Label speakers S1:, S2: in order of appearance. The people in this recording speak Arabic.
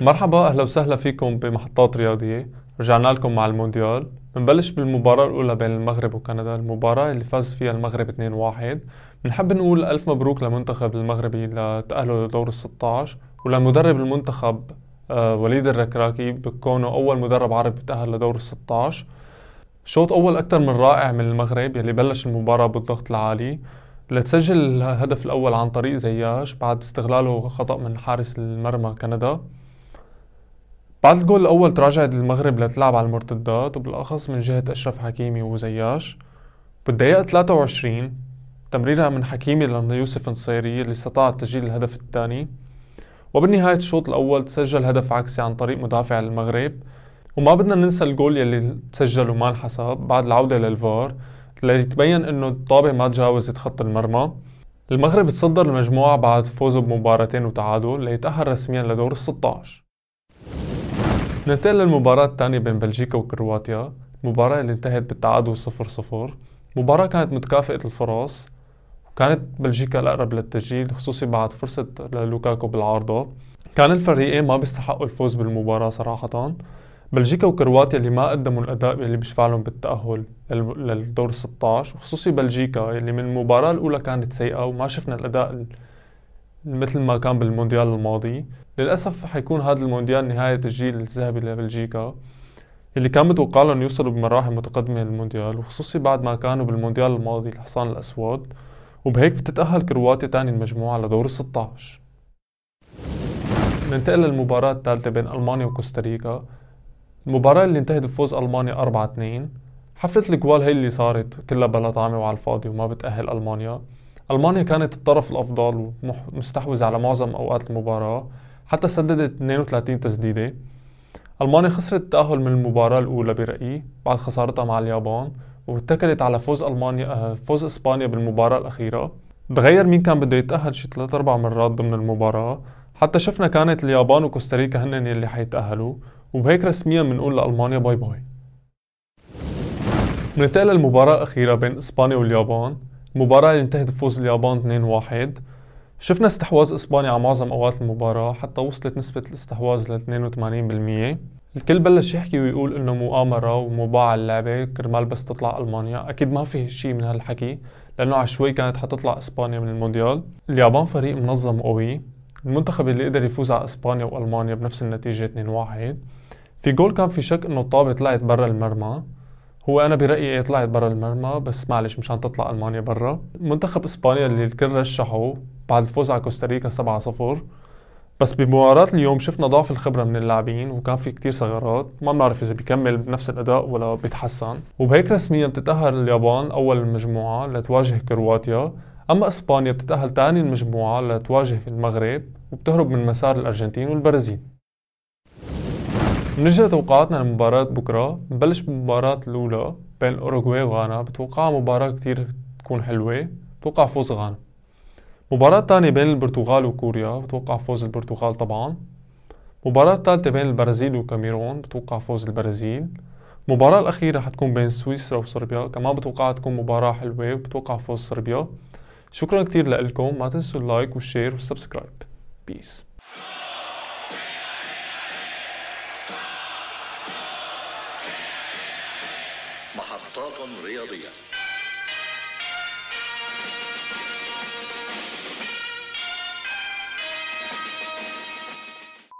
S1: مرحبا أهلا وسهلا فيكم بمحطات رياضية. رجعنا لكم مع المونديال. بنبلش بالمباراة الأولى بين المغرب وكندا. المباراة اللي فاز فيها المغرب 2-1 بنحب نقول ألف مبروك لمنتخب المغربي لتأهله لدور ال 16 ولمدرب المنتخب آه، وليد الركراكي بكونه أول مدرب عربي تأهل لدور ال 16 شوط أول أكثر من رائع من المغرب يلي بلش المباراة بالضغط العالي. لتسجل الهدف الأول عن طريق زياش بعد استغلاله خطأ من حارس المرمى كندا. بعد الجول الأول تراجعت المغرب لتلعب على المرتدات وبالأخص من جهة أشرف حكيمي وزياش. بالدقيقة 23 تمريرها من حكيمي ليوسف نصيري اللي استطاع تسجيل الهدف الثاني. وبالنهاية الشوط الأول تسجل هدف عكسي عن طريق مدافع المغرب. وما بدنا ننسى الجول يلي تسجل وما انحسب بعد العودة للفار ليتبين إنه الطابة ما تجاوزت خط المرمى. المغرب تصدر المجموعة بعد فوزه بمباراتين وتعادل ليتأهل رسميا لدور ال 16 ننتقل للمباراة الثانية بين بلجيكا وكرواتيا المباراة اللي انتهت بالتعادل 0-0 مباراة كانت متكافئة الفرص وكانت بلجيكا الأقرب للتسجيل خصوصي بعد فرصة لوكاكو بالعارضة. كان الفريقين ما بيستحقوا الفوز بالمباراة صراحة. بلجيكا وكرواتيا اللي ما قدموا الأداء اللي بيشفع لهم بالتأهل للدور 16 وخصوصي بلجيكا اللي من المباراة الأولى كانت سيئة وما شفنا الأداء مثل ما كان بالمونديال الماضي. للأسف حيكون هذا المونديال نهاية الجيل الذهبي لبلجيكا اللي كان متوقع لهم يوصلوا بمراحل متقدمة للمونديال وخصوصي بعد ما كانوا بالمونديال الماضي الحصان الأسود. وبهيك بتتأهل كرواتيا تاني المجموعة لدور ال 16 ننتقل للمباراة الثالثة بين ألمانيا وكوستاريكا. المباراة اللي انتهت بفوز ألمانيا 4 2 حفلة الجوال هي اللي صارت كلها بلا طعمة وعلى الفاضي وما بتأهل ألمانيا. ألمانيا كانت الطرف الأفضل ومستحوذة على معظم أوقات المباراة حتى سددت 32 تسديدة. ألمانيا خسرت التأهل من المباراة الأولى برأيي بعد خسارتها مع اليابان واتكلت على فوز ألمانيا آه، فوز إسبانيا بالمباراة الأخيرة. تغير مين كان بده يتأهل شي ثلاث أربع مرات ضمن المباراة. حتى شفنا كانت اليابان وكوستاريكا هن اللي حيتأهلوا وبهيك رسميا بنقول لألمانيا bye bye. بننتقل للمباراة الأخيرة بين إسبانيا واليابان. المباراة اللي انتهت بفوز اليابان 2-1 شفنا استحواذ إسبانيا على معظم أوقات المباراة حتى وصلت نسبة الاستحواذ ل 82% الكل بلش يحكي ويقول إنه مؤامرة ومباع اللعبة كرمال بس تطلع ألمانيا. أكيد ما في شيء من هالحكي لأنه عشوائي كانت حتطلع إسبانيا من المونديال. اليابان فريق منظم قوي. المنتخب اللي قدر يفوز على إسبانيا وألمانيا بنفس النتيجة 2-1 في جول كان في شك إنه الطابة طلعت برا المرمى. هو أنا برأيي طلعت برا المرمى بس معلش مشان تطلع ألمانيا برا. منتخب إسبانيا اللي الكل رشحه بعد الفوز على كوستاريكا 7-0 بس بمباراة اليوم شفنا ضعف الخبرة من اللاعبين وكان في كتير ثغرات. ما بنعرف إذا بيكمل بنفس الأداء ولا بيتحسن. وبهيك رسميا بتتأهل اليابان أول المجموعة لتواجه كرواتيا. أما إسبانيا بتتأهل ثاني المجموعة لتواجه المغرب وبتهرب من مسار الأرجنتين والبرازيل. بنجي توقعاتنا لمباراة بكرة نبلش بالمباراة الأولى بين الأوروغواي وغانا. بتوقعها مباراة كتير تكون حلوة. بتوقع فوز غانا. مباراة تانية بين البرتغال وكوريا. بتوقع فوز البرتغال طبعا. مباراة ثالثة بين البرازيل وكاميرون. بتوقع فوز البرازيل. المباراة الأخيرة حتكون بين سويسرا وصربيا. كمان بتوقع تكون مباراة حلوة وبتوقع فوز صربيا. شكرا كتير لكم ما تنسوا ال like وال share وال subscribe. Peace محطات رياضية.